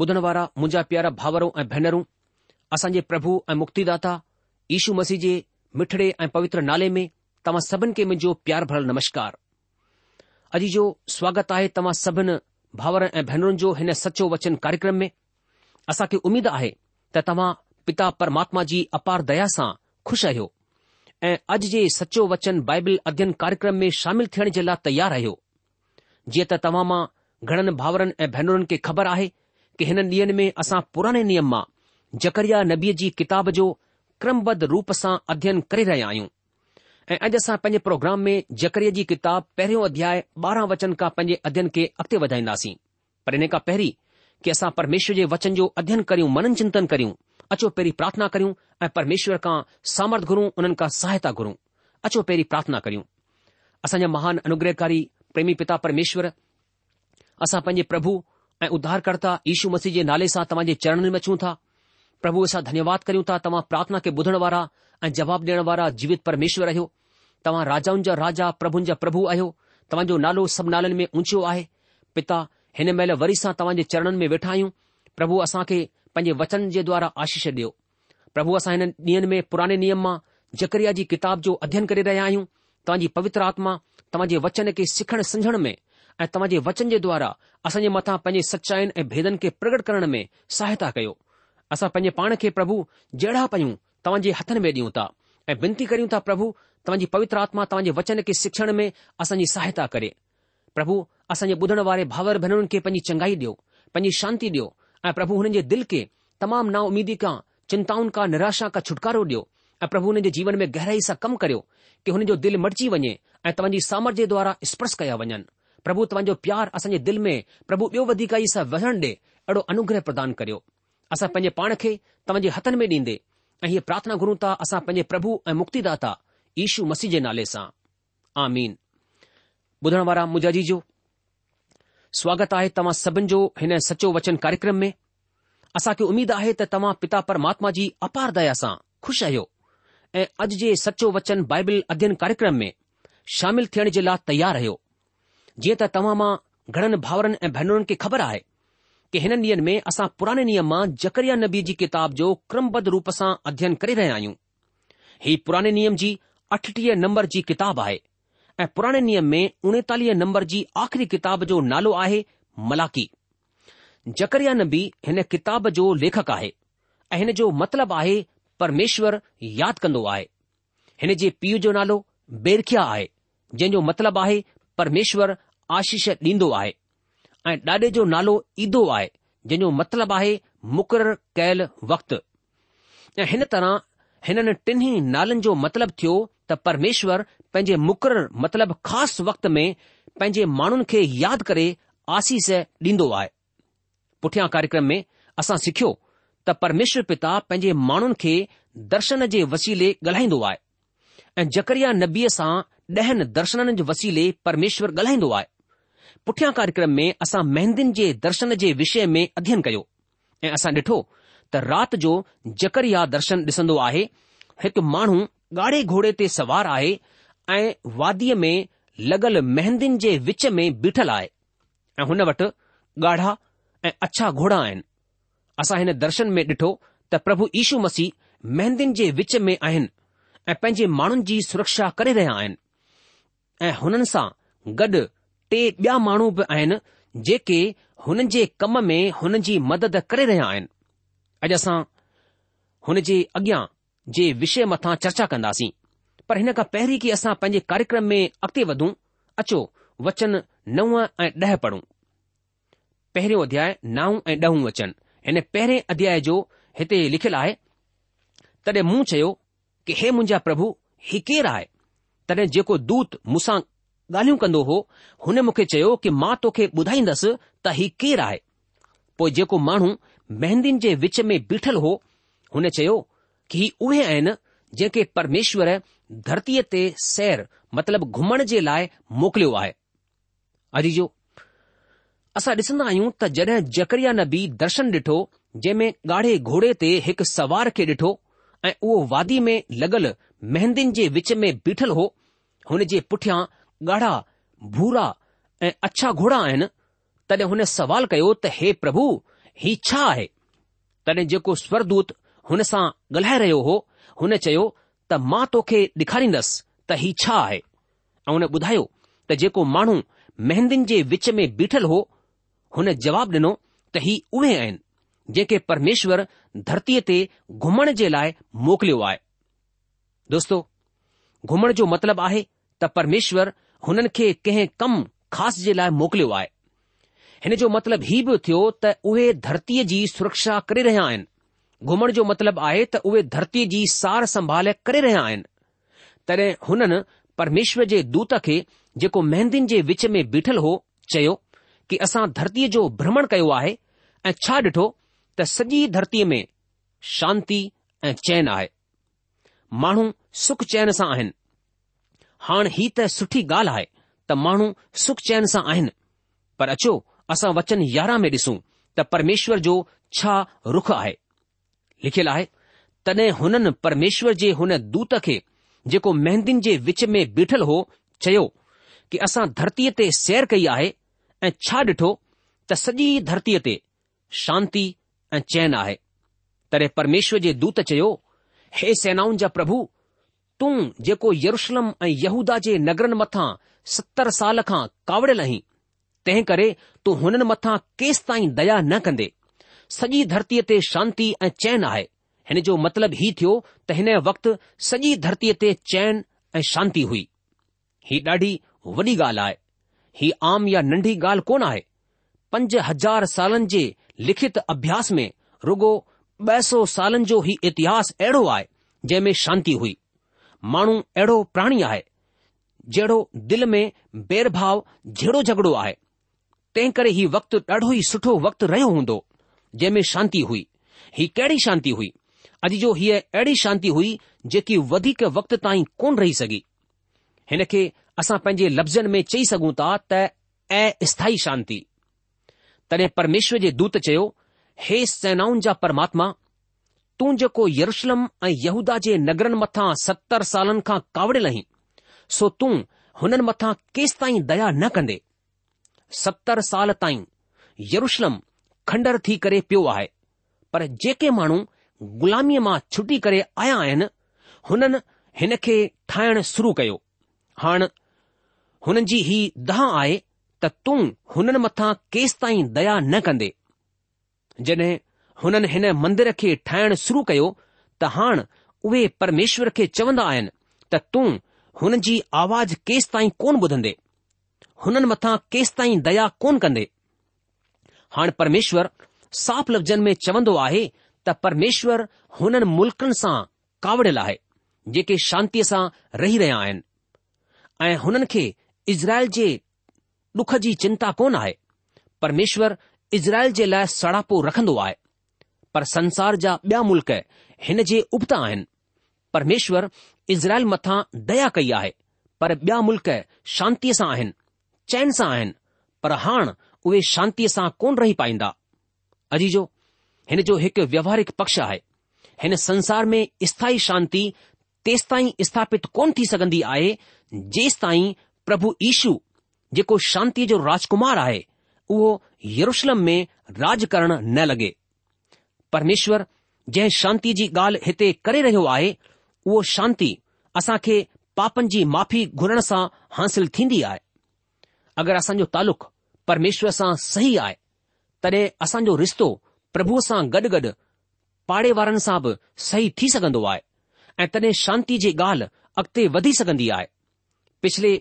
ॿुधण वारा मुंहिंजा प्यारा भाउरो ऐं भेनरूं असांजे प्रभु ऐं मुक्तिदाता ईशू मसीह जे मिठड़े ऐं पवित्र नाले में तव्हां सभिनि खे मुंहिंजो प्यार भरल नमस्कार अॼु जो स्वागत आहे तव्हां सभिनी भाउरनि ऐं भेनरुनि जो हिन सचो वचन कार्यक्रम में असां खे आहे त तव्हां पिता परमात्मा जी अपार दया सां खु़शि आहियो ऐं अॼु जे सचो वचन बाइबल अध्यन कार्यक्रम में शामिल थियण जे लाइ तयार रहियो जीअं त तव्हां मां घणनि भाउरनि ऐं भेनरुनि खे ख़बर आहे के हिननि ॾींहनि में असां पुराणे नियम मां जकरिया नबीअ जी किताब जो क्रमबद्ध रूप सां अध्ययन करे रहिया आहियूं ऐं अॼु असां पंहिंजे प्रोग्राम में जकरिया जी किताब पहिरियों अध्याय ॿारहं वचन खां पंहिंजे अध्यन खे अॻिते वधाईंदासीं पर हिन खां पहिरीं की असां परमेश्वर जे वचन जो अध्यन करियूं मनन चिंतन करियूं अचो पहिरीं प्रार्थना करियूं ऐं परमेश्वर खां सामर्थ घुरूं उन्हनि खां सहायता घुरूं अचो पहिरीं प्रार्थना करियूं असांजा महान अनुग्रहकारी प्रेमी पिता परमेश्वर असां पंहिंजे प्रभु ऐं उद्धारकर्ता यीशू मसीह जे नाले सां तव्हां जे चरणनि में अचूं था प्रभु सां धन्यवाद करियूं था तव्हां प्रार्थना खे ॿुधण वारा ऐं जवाब ॾियण वारा जीवित परमेश्वर आहियो तव्हां राजाउनि जा राजा प्रभुनि जा प्रभु आहियो तव्हांजो नालो सभु नालनि में ऊंचियो आहे पिता हिन महिल वरी सां तव्हां जे चरणनि में वेठा आहियूं प्रभु खे पंहिंजे वचन जे द्वारा आशीष ॾियो प्रभु असां हिन ॾींहनि में पुराणे नियम मां जकरिया जी किताब जो अध्ययन करे रहिया आहियूं तव्हांजी पवित्र आत्मा तव्हां जे वचन खे सिखण समझण में ऐं तव्हांजे वचन जे द्वारा असांजे मथां पंहिंजे सचाईनि ऐं भेदनि खे प्रगट करण में सहायता कयो असां पंहिंजे पाण खे प्रभु जहिड़ा पयूं तव्हांजे हथनि में ॾियूं था ऐं विनती करियूं था प्रभु तव्हांजी पवित्र आत्मा तव्हां वचन खे सिखण में असांजी सहायता करे प्रभु असांजे ॿुधण वारे भावर भेनरुनि खे पंहिंजी चङाई ॾियो पंहिंजी शांती डि॒यो ऐं प्रभु हुननि जे दिल खे तमामु नाउमीदी का चिंताउनि खां निराशा का छुटकारो ॾियो ऐं प्रभु हुन जे जीवन में गहराई सां कमु करियो कि हुनजो दिलि मटिजी वञे ऐं तव्हांजी सामर्थ्यारा सर्श कया वञनि પ્રભુ તવાં જો પ્યાર અસને દિલ મે પ્રભુ બયો વધી કાય સ વહણ દે એડો અનુગ્રહ પ્રદાન કર્યો આસા પજે પાણખે તમજી હથન મે દીંદે એહી પ્રાર્થના કરું તા આસા પજે પ્રભુ એ મુક્તિદાતા ઈશુ મસીજે નાલે સા આમીન બુધણ વારા મુજાજી જો સ્વાગત આહે તમા સબન જો હેને સચો વચન કાર્યક્રમ મે આસા કે ઉમીદ આહે ત તમા પિતા પરમાત્માજી અપાર દયા સા ખુશ હયો એ અજજે સચો વચન બાઇબલ અધ્યયન કાર્યક્રમ મે શામિલ થણ જેલા તૈયાર હયો जीअं त तव्हां मां घणनि भाउरनि ऐं भेनरुनि खे ख़बर आहे की हिननि ॾींहनि में असां पुराणे नियम मां जकरिया नबी जी किताब जो क्रमबद्ध रूप सां अध्ययन करे रहिया आहियूं हीउ पुराणे नियम जी अठटीह नम्बर जी किताबु आहे ऐं पुराणे नियम में उणेतालीह नम्बर जी आख़िरी किताब जो नालो आहे मलाकी जकरिया नबी हिन किताब जो लेखक आहे ऐं हिन जो मतिलबु आहे परमेश्वर याद कन्दो आहे हिन जे पीउ जो नालो बेरखिया आहे जंहिंजो मतिलबु आहे પરમેશ્વર આશીષ દينદો આય એ ડાડે જો નાલો ઈદો આય જનો મતલબ આહે મકرر કેલ વખત હન તરહ હને તની નાલં જો મતલબ થ્યો ત પરમેશ્વર પંજે મકرر મતલબ ખાસ વખત મે પંજે માનન કે યાદ કરે આશીષ દينદો આય પુઠયા કાર્યક્રમ મે અસા સિક્યો ત પરમેશ્વર પિતા પંજે માનન કે દર્શન જે વસીલે ગલહીંદો આય એ જકરિયા નબીસા ॾहनि दर्शननि जे वसीले परमेश्वर ॻाल्हाईंदो आहे पुठियां कार्यक्रम में असां महंदियुनि जे दर्शन जे विषय में अध्ययन कयो ऐं असां ॾिठो त राति जो जकरिया दर्शन ॾिसंदो आहे हिकु माण्हू ॻाढ़े घोड़े ते सवार आहे ऐं वादीअ में लॻल मेहंदियुनि जे विच में बीठल आहे ऐं हुन वटि ॻाढ़ा ऐं अछा घोड़ा आहिनि असां हिन दर्शन में ॾिठो त प्रभु ईशू मसीह मेहंदियुनि जे विच में आहिनि ऐं पंहिंजे माण्हुनि जी सुरक्षा करे रहिया आहिनि ऐं हुननि सां गॾु टे ॿिया माण्हू बि आहिनि जेके हुननि जे कम में हुन जी मदद करे रहिया आहिनि अॼु असां हुन जे अॻियां जे विषय मथां चर्चा कंदासीं पर हिन खां पहिरीं की असां पंहिंजे कार्यक्रम में अॻिते वधूं अचो वचन नव ऐं ॾह पढ़ूं पहिरियों अध्याय नव ऐं ड॒ं वचन हिन पहिरें अध्याय जो हिते लिखियलु आहे तॾहिं मूं चयो की हे मुंहिंजा प्रभु ही केरु आहे तॾहिं जेको दूत मूंसां ॻाल्हियूं कंदो हो हुन मूंखे चयो कि मां तोखे ॿुधाईंदसि त हीउ केरु आहे पोइ जेको माण्हू महंदियुनि जे विच में बीठल हो हुन चयो कि ही उहे आहिनि जेके परमेश्वर धरतीअ ते सैर मतिलब घुमण जे लाइ मोकिलियो आहे अॼो असां ॾिसंदा आहियूं त जॾहिं जकरिया नबी दर्शन ॾिठो जंहिं में गाढ़े घोड़े ते हिकु सवार खे ॾिठो ऐं उहो वादी में लॻल महंदियुनि जे विच में बीठल हो हुन जे पुठियां ॻाढ़ा भूरा ऐं अछा घोड़ा आहिनि तॾहिं हुन सवाल कयो त हे प्रभु ही छा आहे तॾहिं जेको स्वरदूत हुन सां ॻाल्हाए रहियो हो हुन चयो त मां तोखे ॾेखारींदसि त ही छा आहे ऐं हुन ॿुधायो त जेको माण्हू मेहंदनि जे विच में बीठल हो हुन जवाब ॾिनो त ही उहे आहिनि जेके परमेश्वर धरतीअ ते घुमण जे लाइ मोकिलियो आहे दोस्तो घुमण जो मतिलबु आहे त परमेश्वर हुननि खे कंहिं कम ख़ासि जे लाइ मोकिलियो आहे हिन जो मतिलबु हीउ बि थियो त उहे धरतीअ जी सुरक्षा करे रहिया आहिनि घुमण जो मतिलबु आहे त उहे धरतीअ जी सार संभाल करे रहिया आहिनि तॾहिं हुननि परमेश्वर जे दूत खे जेको महंदियुनि जे विच में बीठल हो चयो कि असां धरतीअ जो भ्रमण कयो आहे ऐं छा ॾिठो त सॼी धरतीअ में शांती ऐं चैन आहे माण्हू सुख चैन सां आहिनि हाणे ही त सुठी ॻाल्हि आहे त माण्हू सुख चैन सां आहिनि पर अचो असां वचन यारहं में ॾिसूं त परमेश्वर जो छा रुख आहे लिखियलु आहे तॾहिं हुननि परमेश्वर जे हुन दूत खे जेको महंदियुनि जे विच में बीठल हो चयो कि असां धरतीअ ते सैर कई आहे ऐं छा ॾिठो त सॼी धरतीअ ते शांती ऐं चैन आहे तॾहिं परमेश्वर जे दूत चयो हे सेनाउनि जा प्रभु तूं जेको यरुशलम ऐं यहूदा जे नगरनि मथां सतर साल खां कावड़ियल आहीं तंहिं करे तूं हुननि मथां केस ताईं दया न कंदे सॼी धरतीअ ते शांती ऐं चैन आहे हिन जो मतिलबु हीउ थियो त हिन वक़्तु सॼी धरतीअ ते चैन ऐं शांती हुई ही ॾाढी वॾी ॻाल्हि आहे ही आम या नंढी ॻाल्हि कोन आहे पंज हज़ार सालनि जे लिखित अभ्यास में रुगो ॿ सौ सालनि जो ई इतिहास अहिड़ो आहे जंहिं में शांती हुई माण्हू अहिड़ो प्राणी आहे जहिड़ो दिलि में भेर जहिड़ो झगड़ो आहे तंहिं करे हीउ वक़्तु ॾाढो ई सुठो वक़्तु रहियो हूंदो जंहिं में शांती हुई हीउ कहिड़ी शांती हुई अॼु जो हीअ अहिड़ी शांती हुई जेकी वधीक वक़्त ताईं कोन रही सघी हिन खे असां पंहिंजे लफ़्ज़नि में चई सघूं था त ऐं स्थाई शांति तॾहिं परमेश्वर जे दूत चयो हे सेनाउनि जा परमात्मा तूं जेको यरुशलम ऐं यहूदा जे नगरनि मथां सतरि सालनि खां कावड़ियल आहीं सो तूं हुननि मथां केसि ताईं दया न कंदे सतरि साल ताईं यरुशलम खंडर थी करे पियो आहे पर जेके माण्हू ग़ुलामीअ मां छुटी करे आया आहिनि हुननि हिन खे ठाहिणु शुरू कयो हाणे हुननि जी ही दहा आहे त तूं हुननि मथां केसि ताईं दया न कंदे जॾहिं हुननि हिन मंदिर खे ठाहिण शुरू कयो त हाणु उहे परमेश्वर खे चवंदा आहिनि त तूं हुननि जी आवाज़ केसि ताईं कोन ॿुधंदे हुननि मथां केसि ताईं दया कोन कंदे हाणे परमेश्वरु साप लफ़्ज़नि में चवंदो आहे त परमेश्वर हुननि मुल्क़नि सां कावड़ियल आहे जेके शांतीअ सां रही रहिया आहिनि ऐं हुननि खे इज़राइल जे ॾुख जी चिंता कोन आहे परमेश्वर इज़राइल जे लाइ सड़ापो आहे पर संसार जा ॿिया मुल्क़ हिन जे उबता आहिनि परमेश्वर इज़राइल मथां दया कई आहे पर ॿिया मुल्क़ शांतीअ सां आहिनि चैन सां आहिनि पर हा उहे शांतीअ सां कोन रही पाईंदा अजीजो हिन जो हिकु व्यवहारिक पक्ष आहे हिन संसार में स्थाई शांती तेस ताईं स्थापित कोन थी सघन्दी आहे जेसिताईं प्रभु ईशू जेको शांतीअ जो राजकुमार आहे उहो यरुशलम में राज करणु न लॻे परमेश्वर जंहिं शांति जी ॻाल्हि हिते करे रहियो आहे उहो शांती असां खे पापनि जी माफ़ी घुरण सां हासिल थींदी आहे अगरि असांजो तालुक़ परमेश्वर सां सही आहे तॾहिं असांजो रिश्तो प्रभुअ सां गॾु गॾु पाड़े वारनि सां बि सही थी सघंदो आहे ऐं तॾहिं शांती जी ॻाल्हि अॻिते वधी सघंदी आहे पिछले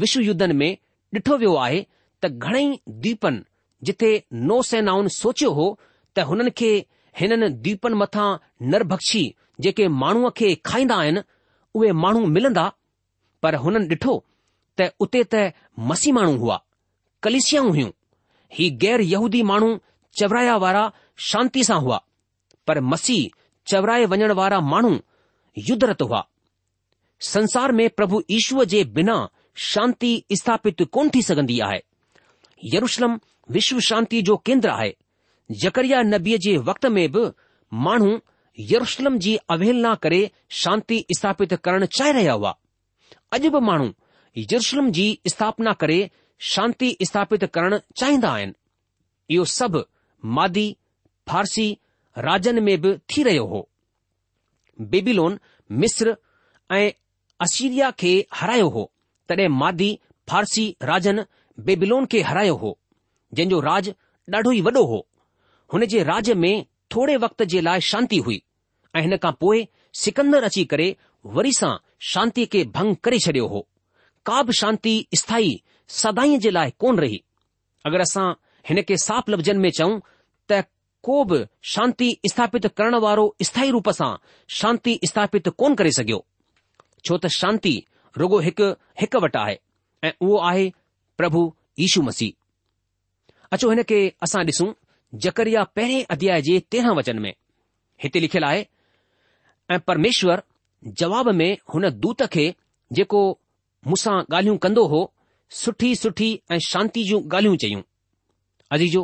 विश्व युद्धनि में ॾिठो वियो आहे त घणई द्वीपनि जिथे नौसेनाउनि सोचियो हो त हुननि खे हिननि द्वीपनि मथां नरभक्षी जेके माण्हूअ खे खाईंदा आहिनि उहे माण्हू मिलंदा पर हुननि ॾिठो त उते त मसी माण्हू हुआ कलिसियाऊं हुयूं ही गैर यहूदी माण्हू चवराया वारा शांती सां हुआ पर मसीह चवराए वञण वारा माण्हू युद्धरत हुआ संसार में प्रभु ईश्वर जे बिना शांती स्थापित कोन थी सघंदी आहे यरुशलम विश्व शांती जो केंद्र आहे यकरिया नबीअ जे वक़्त में बि माण्हू यरुशलम जी अवहलना करे शांती स्थापित करणु चाहे रहिया हुआ अॼु बि माण्हू यरुशलम जी स्थापना करे शांती स्थापित करणु चाहिंदा आहिनि इहो सभु मादी फारसी राजन में बि थी रहियो हो बेबिलोन मिस्र ऐं असीरिया खे हारायो हो तड॒हिं मादी फारसी राजन बेबिलोन खे हारायो हो जंहिंजो राज ॾाढो ई वॾो हो हुन जे राज्य में थोरे वक़्त जे लाइ शांती हुई ऐं हिन खां पोइ सिकंदर अची करे वरी सां शांतीअ खे भंग करे छडि॒यो हो का बि शांती स्थाई सदाई जे लाइ कोन रही अगरि असां हिन खे साफ़ लफ़्ज़नि में चऊं त को बि शांती स्थापित करण वारो स्थाई रूप सां शांती स्थापित कोन करे सघियो छो त शांती रुगो हिकु हिकु वटि आहे ऐं उहो आहे प्रभु यीशू मसीह अचो हिन खे असां ॾिसूं जकरिया पहिरें अध्याय जे तेरहं वचन में हिते लिखियलु आहे ऐं परमेश्वर जवाब में हुन दूत खे जेको मूंसां ॻाल्हियूं कंदो हो सुठी सुठी ऐं शांती जूं ॻाल्हियूं चयूं अजीजो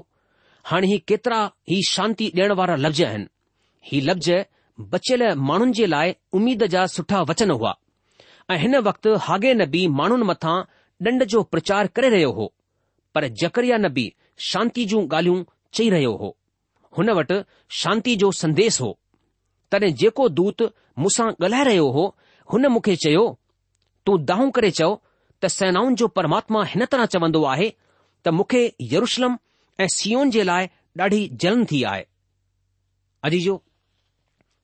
हाणे ही केतिरा ई शांती ॾियण वारा लफ़्ज़ आहिनि ही लफ़्ज़ बचियल माण्हुनि जे लाइ उमीद जा सुठा वचन हुआ ऐं हिन वक़्तु हागे नबी माण्हुनि मथां ॾंड जो प्रचार करे रहियो हो पर जकरिया नबी शांती जूं ॻाल्हियूं चई रहियो हो हुन वटि शांती जो संदेस हो तॾहिं जेको दूत मूंसां ॻाल्हाए रहियो हो हुन मूंखे चयो तूं दाहूं करे चओ त सेनाउनि जो परमात्मा हिन तरह चवंदो आहे त मूंखे यरुशलम ऐं सीओन जे लाइ ॾाढी जलन थी आहे अजीजो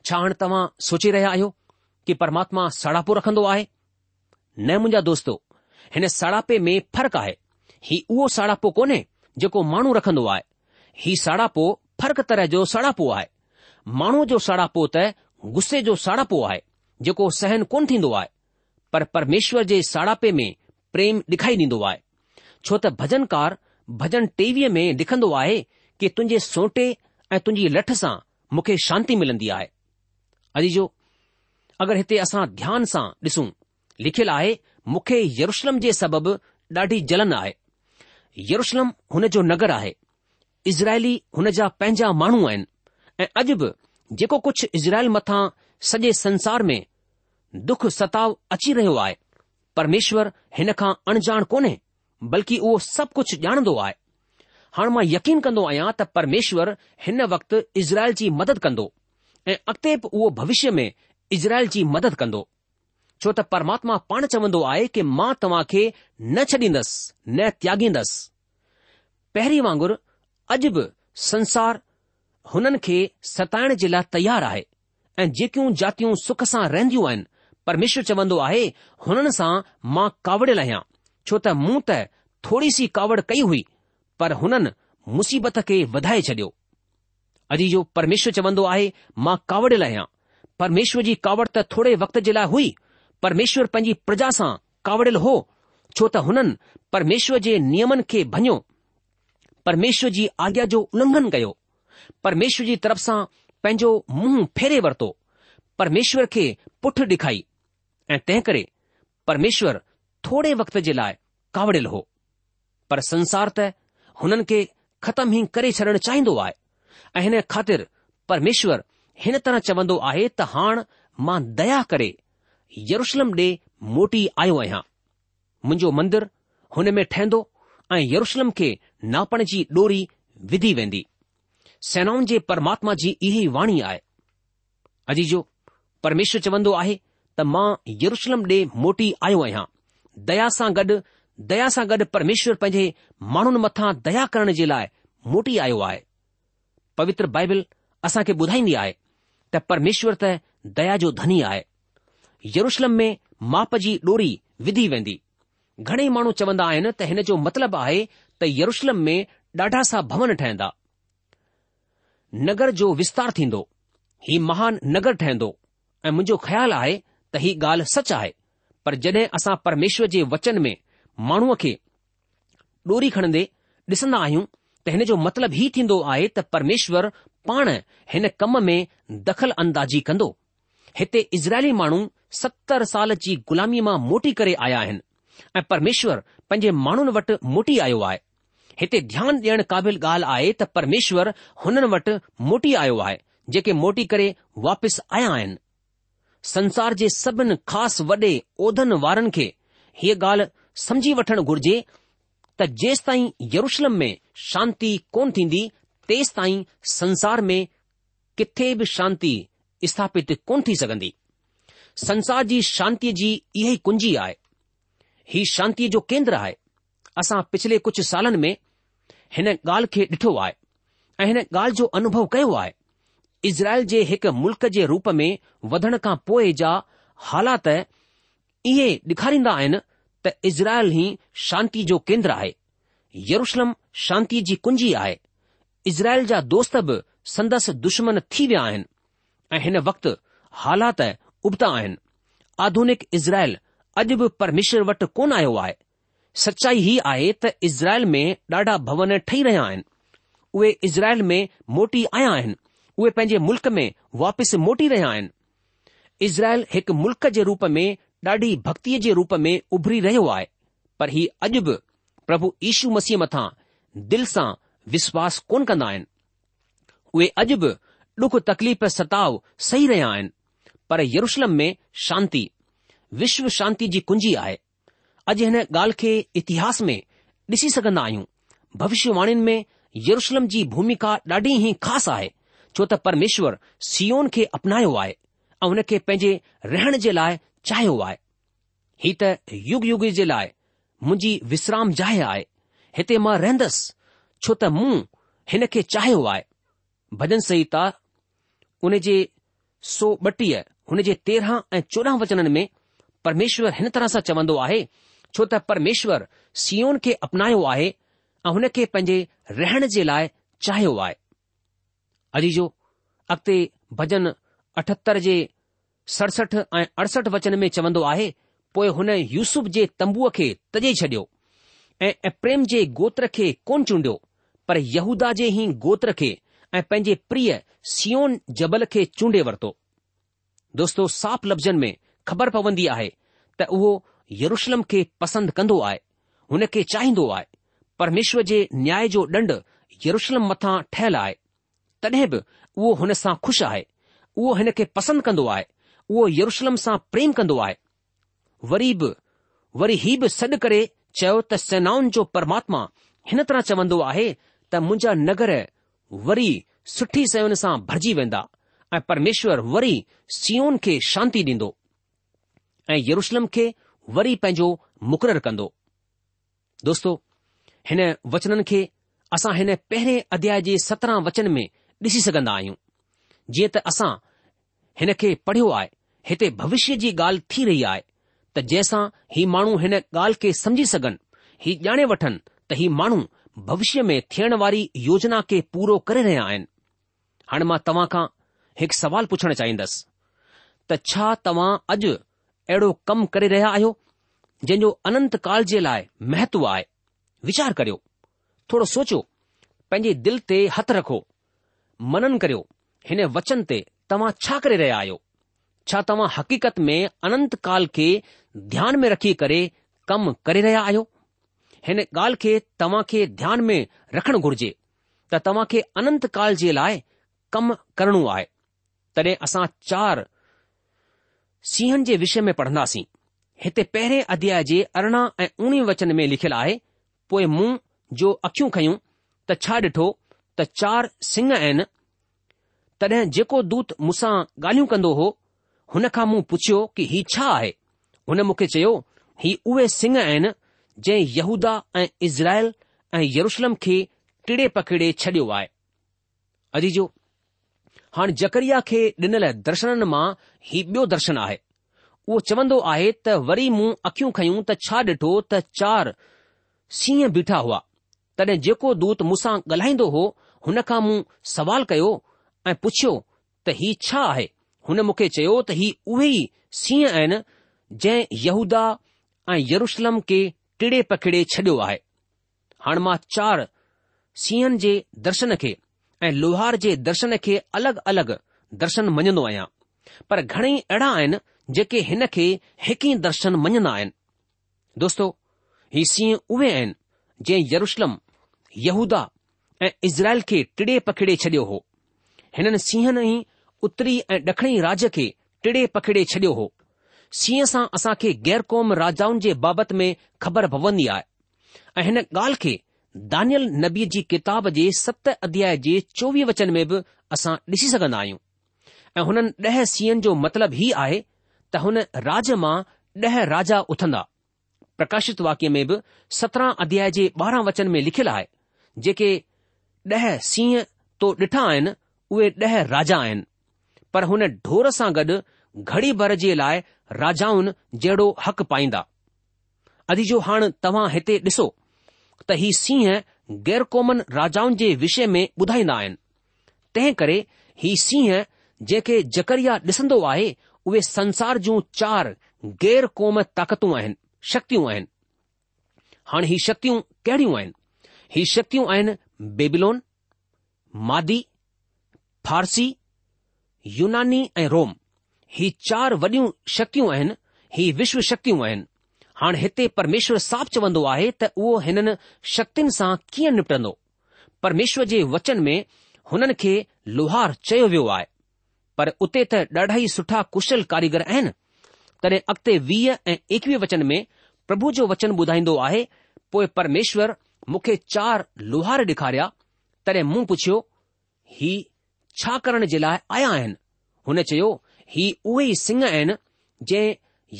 छा हाणे तव्हां सोचे रहिया आहियो कि परमात्मा सड़ापो रखंदो आहे न मुंहिंजा दोस्तो हिन सड़ापे में फ़र्क़ु आहे हीउ उहो सड़ापो कोन्हे जेको माण्हू रखंदो आहे हीउ साड़ापो फर्क तरह जो सेड़ापो आहे माण्हूअ जो सड़ापो त गुस्से जो साड़ापो आहे जेको सहन कोन थींदो आहे पर परमेश्वर जे साड़ापे में प्रेम डे॒खारी ॾींदो आहे छो त भजन कार भॼन टेवीअ में लिखन्दो आहे कि तुंहिंजे सोटे ऐं तुंहिंजी लठ सां मूंखे शांती मिलन्दी आहे अजीजो अगरि हिते असां ध्यान सां ॾिसूं लिखियलु आहे मूंखे यरुशलम जे सबबु ॾाढी जलन आहे यरुशलम हुन जो नगर आहे इज़राइली हुन जा पंहिंजा माण्हू आहिनि ऐं अॼु बि जेको कुझु इज़राइल मथां सॼे संसार में दुख सताव अची रहियो आहे परमेश्वर हिन खां अणजाण कोन्हे बल्कि उहो सभु कुझु ॼाणंदो आहे हाणे मां यकीन कंदो आहियां त परमेश्वर हिन वक़्तु इज़राइल जी मदद कंदो ऐं अॻिते बि उहो भविष्य में इज़राइल जी मदद कंदो छो त परमात्मा पाण चवंदो आहे कि मां तव्हां खे न छॾींदसि न त्यागींदसि पहिरीं वांगुरु अॼु बि संसार हुननि खे सताइण जे लाइ तयारु आहे ऐं जेकियूं जातियूं सुख सां रहंदियूं आहिनि परमेश्वर चवंदो आहे हुननि सां मां कावड़ियल आहियां छो त मूं त थोरी सी कावड़ कई हुई पर हुननि मुसीबत खे वधाए छडि॒यो अॼु जो परमेश्वर चवंदो आहे मां कावड़ियल आहियां परमेश्वर जी कावड़ त थोरे वक़्त जे लाइ हुई परमेश्वर पंहिंजी प्रजा सां कावड़ियल हो छो त हुननि परमेश्वर जे नियमनि खे भञियो પરમેશ્વજી આગ્યા જો ઉનંગન ગયો પરમેશ્વજી તરફ સા પેજો મુહ ફેરે વર્તો પરમેશ્વર કે પુઠ દેખાઈ એતે કરે પરમેશ્વર થોડે વક્ત જલાય કાવડેલ હો પર સંસાર તે હનન કે ખતમ હી કરી છરણ ચાહીndo આય એને ખાતર પરમેશ્વર હન તરહ ચવndo આહે ત હાણ માં દયા કરે યરુશલમ દે મોટી આયોયા મજો મંદિર હને મે ઠેંદો ऐं यरुशलम खे नापण जी डोरी विधी वेंदी सेनाउनि जे परमात्मा जी इहा ई वाणी आहे अजीजो परमेश्वर चवंदो आहे त मां यरुशलम ॾे मोटी आयो आहियां दया सां गॾु दया सां गॾु परमेश्वर पंहिंजे माण्हुनि मथां दया करण जे लाइ मोटी आयो आहे पवित्र बाइबल असां खे ॿुधाईंदी आहे त परमेश्वर त दया जो धनी आहे यरुशलम में माप जी डोरी विधी वेंदी घणेई माण्हू चवंदा आहिनि त हिन जो मतिलबु आहे त यरुशलम में ॾाढा सा भवन ठहंदा नगर जो विस्तार थींदो ही महान नगर ठहंदो ऐं मुंहिंजो ख़्यालु आहे त ही ॻाल्हि सच आहे पर जॾहिं असां परमेश्वर जे वचन में माण्हूअ खे डोरी खणंदे ॾिसंदा आहियूं त हिन जो मतिलबु हीउ थींदो आहे त परमेश्वर पाण हिन कम में दख़ल अंदाजी कंदो हिते इज़राइली माण्हू सतरि साल जी गु़लामीअ मां मोटी करे आया आहिनि ऐं परमेश्वर पंहिंजे माण्हुनि वटि मोटी आयो आहे हिते ध्यानु ॾियण क़ाबिल ॻाल्हि आहे त परमेश्वर हुननि वटि मोटी आयो आहे जेके मोटी करे वापसि आया आहिनि संसार जे सभिनि ख़ासि वॾे उहिदनि वारनि खे हीअ ॻाल्हि समझी वठणु घुर्जे त जेसि ताईं यरुशलम में शांती कोन थींदी तेसि ताईं संसार में किथे बि शांती स्थापित कोन थी सघंदी संसार जी शांतीअ जी इहा ई कुंजी आहे ही शांती जो केंद्र आहे असां पिछले कुझु सालनि में हिन ॻाल्हि खे ॾिठो आहे ऐं हिन ॻाल्हि जो अनुभव कयो आहे इज़राइल जे हिकु मुल्क़ जे रूप में वधण खां पोइ जा हालात इहे डिखारींदा आहिनि त इज़राइल ही शांती जो केंद्र आहे यरुशलम शांती जी कुंजी आहे इज़राइल जा दोस्त बि संदसि दुश्मन थी विया आहिनि ऐं हिन वक़्ति हालात उबता आहिनि आधुनिक इज़राइल अॼु बि परमिशर वटि कोन आयो आहे सचाई हीअ आहे त इज़राइल में ॾाढा भवन ठही रहिया आहिनि उहे इज़राइल में मोटी आया आहिनि उहे पंहिंजे मुल्क़ में वापसि मोटी रहिया आहिनि इज़राइल हिकु मुल्क़ जे रूप में ॾाढी भक्तीअ जे रूप में उभरी रहियो आहे पर हीउ अॼु बि प्रभु यीशू मसीह मथां दिलि सां विश्वास कोन कंदा आहिनि उहे अॼु बि ॾुख तकलीफ़ सताव सही रहिया आहिनि पर यरुशलम में शांती विश्व शांति जी कुंजी आहे अॼु हिन ॻाल्हि खे इतिहास में ॾिसी सघंदा आहियूं भविष्यवाणीनि में यरुशलम जी भूमिका ॾाढी ई ख़ासि आहे छो त परमेश्वर सीओन खे अपनायो आहे ऐं हुन खे पंहिंजे रहण जे लाइ चाहियो आहे ही त युग युग जे लाइ मुंहिंजी विश्राम जाइ आहे हिते मां रहंदसि छो त मूं हिन खे चाहियो आहे भजन संहिता उन जे सौ ॿटीह हुन जे तेरहं ऐं चोॾहं वचननि में परमेश्वर हिन तरह सां चवंदो आहे छो त परमेश्वर सीओन खे अपनायो आहे ऐं हुन खे पंहिंजे रहण जे लाइ चाहियो आहे अजीजो अॻिते भजन अठहतरि जे सड़सठ ऐं अड़सठ वचन में चवंदो आहे पोइ हुन यूसुफ जे तंबूअ खे तजे छडि॒यो ऐं प्रेम जे गोत्र खे कोन चूंडियो पर यहूदा जे ई गोत्र खे ऐं पंहिंजे प्रिय सियो जबल खे चूंडे वरितो दोस्तो साफ़ लफ़्ज़नि में ख़बर पवंदी आहे त उहो यरुशलम खे पसंदि कंदो आहे हुन खे चाहींदो आहे परमेश्वर जे न्याय जो ॾंड यरुशलम मथां ठहियलु आहे तॾहिं बि उहो हुन सां खु़शि आहे उहो हिन खे पसंदि कंदो आहे उहो यरुशलम सां प्रेम कंदो आहे वरी बि वरी ही बि सॾु करे चयो त सेनाउनि जो परमात्मा हिन तरह चवंदो आहे त मुंहिंजा नगर वरी सुठी सयुनि सां भरिजी वेंदा ऐं परमेश्वर वरी सीउन खे शांती ॾींदो ऐं यरुशलम खे वरी पंहिंजो मुक़ररु कंदो दोस्तो हिन वचननि खे असां हिन पहिरें अध्याय जे सत्रहं वचन में ॾिसी सघंदा आहियूं जीअं त असां हिन खे पढ़ियो आहे हिते भविष्य जी ॻाल्हि थी रही आहे त जंहिंसां ही माण्हू हिन ॻाल्हि खे समझी सघनि ही ॼाणे वठनि त ही माण्हू भविष्य में थियण वारी योजना खे पूरो करे रहिया आहिनि हाणे मां तव्हां खां हिकु सवाल पुछणु चाहींदसि त छा तव्हां अॼु अहिड़ो कमु करे रहिया आहियो जंहिंजो अनंत काल जे लाइ महत्व आहे वीचार करियो थोरो सोचियो पंहिंजे दिल ते हथु रखो मनन करियो हिन वचन ते तव्हां छा करे रहिया आहियो छा तव्हां हकीक़त में अनंत काल खे ध्यान में रखी करे कमु करे रहिया आहियो हिन ॻाल्हि खे तव्हां खे ध्यान में रखणु घुर्जे त तव्हां खे अनंत काल जे लाइ कमु करणो आहे तॾहिं असां चारि सिंहनि जे विषय में पढ़ंदासीं हिते पहिरें अध्याय जे अरिड़हं ऐं उणिवीह वचन में लिखियलु आहे पोइ मूं जो अख़ियूं खयूं त छा ॾिठो त चार सिंह आहिनि तॾहिं जेको दूत मूंसां ॻाल्हियूं कंदो हो हुन खां मूं पुछियो कि ही छा आहे हुन मूंखे चयो ही उहे सिंह आहिनि जंहिं यहूदा ऐं इज़राइल ऐं यरुशलम खे टिड़े पकिड़े छडि॒यो आहे अदीजो हाणे जकरिया खे ॾिनल दर्शननि मां ही ॿियो दर्शन आहे उहो चवंदो आहे त वरी मूं अख़ियूं खयूं त छा ॾिठो त चार सीह बीठा हुआ तॾहिं जेको दूत मूंसां ॻाल्हाईंदो हो हुन खां मूं सवाल कयो ऐं पुछियो त ही छा आहे हुन मूंखे चयो त ही उहे ई सीह आहिनि जंहिं यहूदा ऐं यरुशलम खे टिड़े पखिड़े छडि॒यो आहे हाणे मां चार सीहनि जे दर्शन खे ऐं लोहार जे दर्शन खे अलॻि अलॻि दर्शन मञंदो आहियां पर घणेई अहिड़ा आहिनि जेके हिन खे हिकु ई दर्शन मञंदा आहिनि दोस्तो ही सीह उहे आहिनि जंहिं यरुशलम यहूदा ऐं इज़राइल खे टिड़े पखिड़े छडि॒यो हो हिननि सिंहनि ई उत्तरी ऐं ड॒खिणी राज्य खे टिड़े पखिड़े छडि॒यो हो सीह सां असां खे गैर क़ौम राजाउनि जे बाबति में ख़बर पवंदी आहे ऐं हिन ॻाल्हि खे दानियल नबी जी किताब जे सत अध्याय जे चोवीह वचन में बि असां ॾिसी सघंदा आहियूं ऐं हुननि ॾह सीअनि जो मतिलबु हीउ आहे त हुन राज मां ॾह राजा उथंदा प्रकाशित वाक्य में बि सत्रहं अध्याय जे ॿारहं वचन में लिखियलु आहे जेके ॾह सीह तो ॾिठा आहिनि उहे ॾह राजा आहिनि पर हुन ढोर सां गॾु घड़ी भर जे लाइ राजाउनि जहिड़ो हक़ पाईंदा अॼु जो हाणे तव्हां हिते ॾिसो त ही सिंह गैर ग़ैरकौमन राजाउनि जे विषय में ॿुधाईंदा आहिनि तंहिं करे ही सिंह जेके जकरिया ॾिसंदो आहे उहे संसार जूं चार गैर क़ौम ताक़तूं आहिनि शक्तियूं आहिनि हाणे ही शक्तियूं कहिड़ियूं आहिनि ही शक्तियूं आहिनि बेबिलोन मादी फारसी यूनानी ऐं रोम ही चार वॾियूं शक्तियूं आहिनि ही विश्व शक्तियूं आहिनि हाणे हिते परमेश्वर साफ़ चवंदो आहे त उहो हिननि शक्तियुनि सां कीअं निपटंदो परमेश्वर जे वचन में हुननि खे लोहार चयो वियो आहे पर उते त ॾाढा ई सुठा कुशल कारीगर आहिनि तॾहिं अॻिते वीह ऐं एकवीह वचन में प्रभु जो वचन ॿुधाईंदो आहे पोइ परमेश्वर मूंखे चार लोहार ॾेखारिया तॾहिं मूं पुछियो ही छा करण जे लाइ आया आहिनि हुन चयो ही उहे ई सिंह आहिनि जंहिं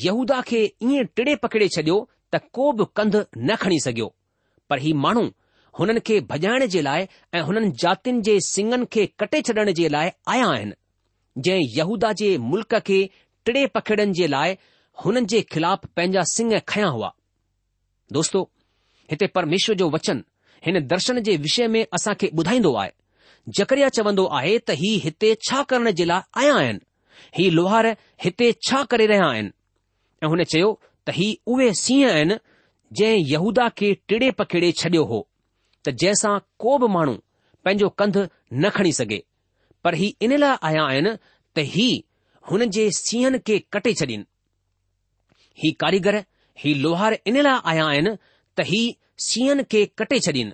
यहूदा खे ईअं टिड़े पकड़े छडि॒यो त को बि कंध न खणी सघियो पर ही माण्हू हुननि खे भॼाइण जे लाइ ऐं हुननि जातियुनि जे सिंगनि खे कटे छॾण जे लाइ आया आहिनि जंहिं यहूदा जे मुल्क़ खे टिड़े पखेड़नि जे लाइ हुननि जे खिलाफ़ पंहिंजा सिंग खयां हुआ दोस्तो हिते परमेश्वर जो वचन हिन दर्शन जे विषय में असां खे ॿुधाईंदो आहे जकरिया चवंदो आहे त हीउ हिते छा करण जे लाइ आया आहिनि ही लोहार हिते छा करे रहिया आहिनि ऐं हुन चयो त ही उहे सीह आहिनि जंहिं यहूदा खे टिड़े पकिड़े छडि॒यो हो त जंहिंसां को बि माण्हू पंहिंजो कंध न खणी सघे पर ही इन लाइ आया आहिनि त ही हुन जे सीहन खे कटे छॾीनि ही कारीगर ही लोहार इन लाइ आया आहिनि त ही सीहनि खे कटे छॾीन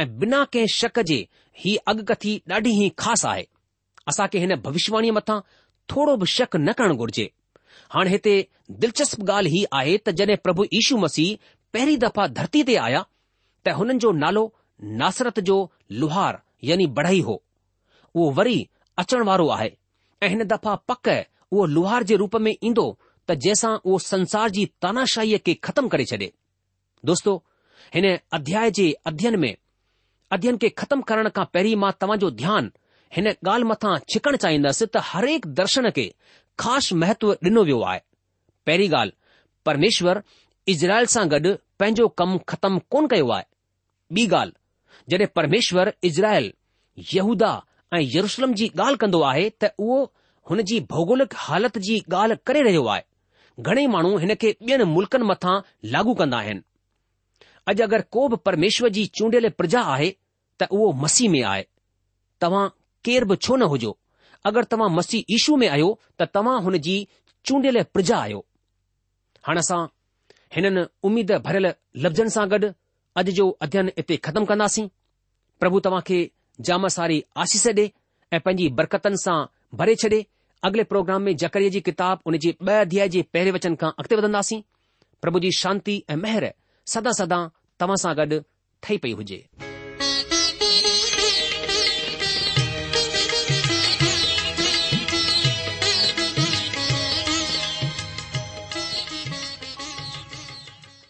ऐं बिना कंहिं शक जे ही अगकथी ॾाढी ई ख़ासि आहे असां खे हिन भविष्यवाणीअ मथां थोरो बि शक न करणु घुर्जे हाणे हिते दिलचस्प ॻाल्हि ही आहे त जॾहिं प्रभु यीशू मसीह पहिरीं दफ़ा धरती ते आया त हुननि जो नालो नासरत जो लुहार यानी बढ़ाई हो उहो वरी अचण वारो आहे ऐं हिन दफ़ा पक उहो लुहार जे रूप में ईंदो त जंहिंसां उहो संसार जी तानाशाहीअ खे ख़तमु करे छॾे दोस्तो हिन अध्याय जे अध्यन में अध्ययन खे ख़तमु करण खां पहिरीं मां तव्हांजो ध्यानु हिन ॻाल्हि मथां छिकणु चाहींदसि त हरेक दर्शन खे ख़ासि महत्व ॾिनो वियो आहे पहिरीं ॻाल्हि परमेश्वर इज़राइल सां गॾु पंहिंजो कमु ख़तमु कोन कयो आहे ॿी ॻाल्हि जॾहिं परमेश्वर इज़राइल यहूदा ऐं यरुशलम जी ॻाल्हि कंदो आहे त उहो हुन जी भौगोलिक हालति जी ॻाल्हि करे रहियो आहे घणेई माण्हू हिन खे ॿियनि मुल्क़नि मथां लागू कंदा आहिनि अॼु अगरि को बि परमेश्वर जी चूंडियल प्रजा आहे त उहो मसीह में आहे तव्हां केर बि छो न हुजो अगरि तव्हां मसी ईशू में आहियो त तव्हां हुन जी चूंडियल प्रजा आहियो हाणे असां हिननि उमीद भरियल लफ़्ज़नि सां गॾु अॼु जो अध्ययन इते ख़तमु कंदासीं प्रभु तव्हां खे जाम सारी आसीस ॾे ऐं पंहिंजी बरकतनि सां भरे छॾे अॻिले प्रोग्राम में जकरीअ जी किताब हुनजे ॿ धैया जे पहिरियों वचन खां अॻिते वधंदासीं प्रभु जी शांती ऐं मेहर सदा सदा तव्हां सां गॾु ठही पई हुजे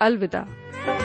अलविदा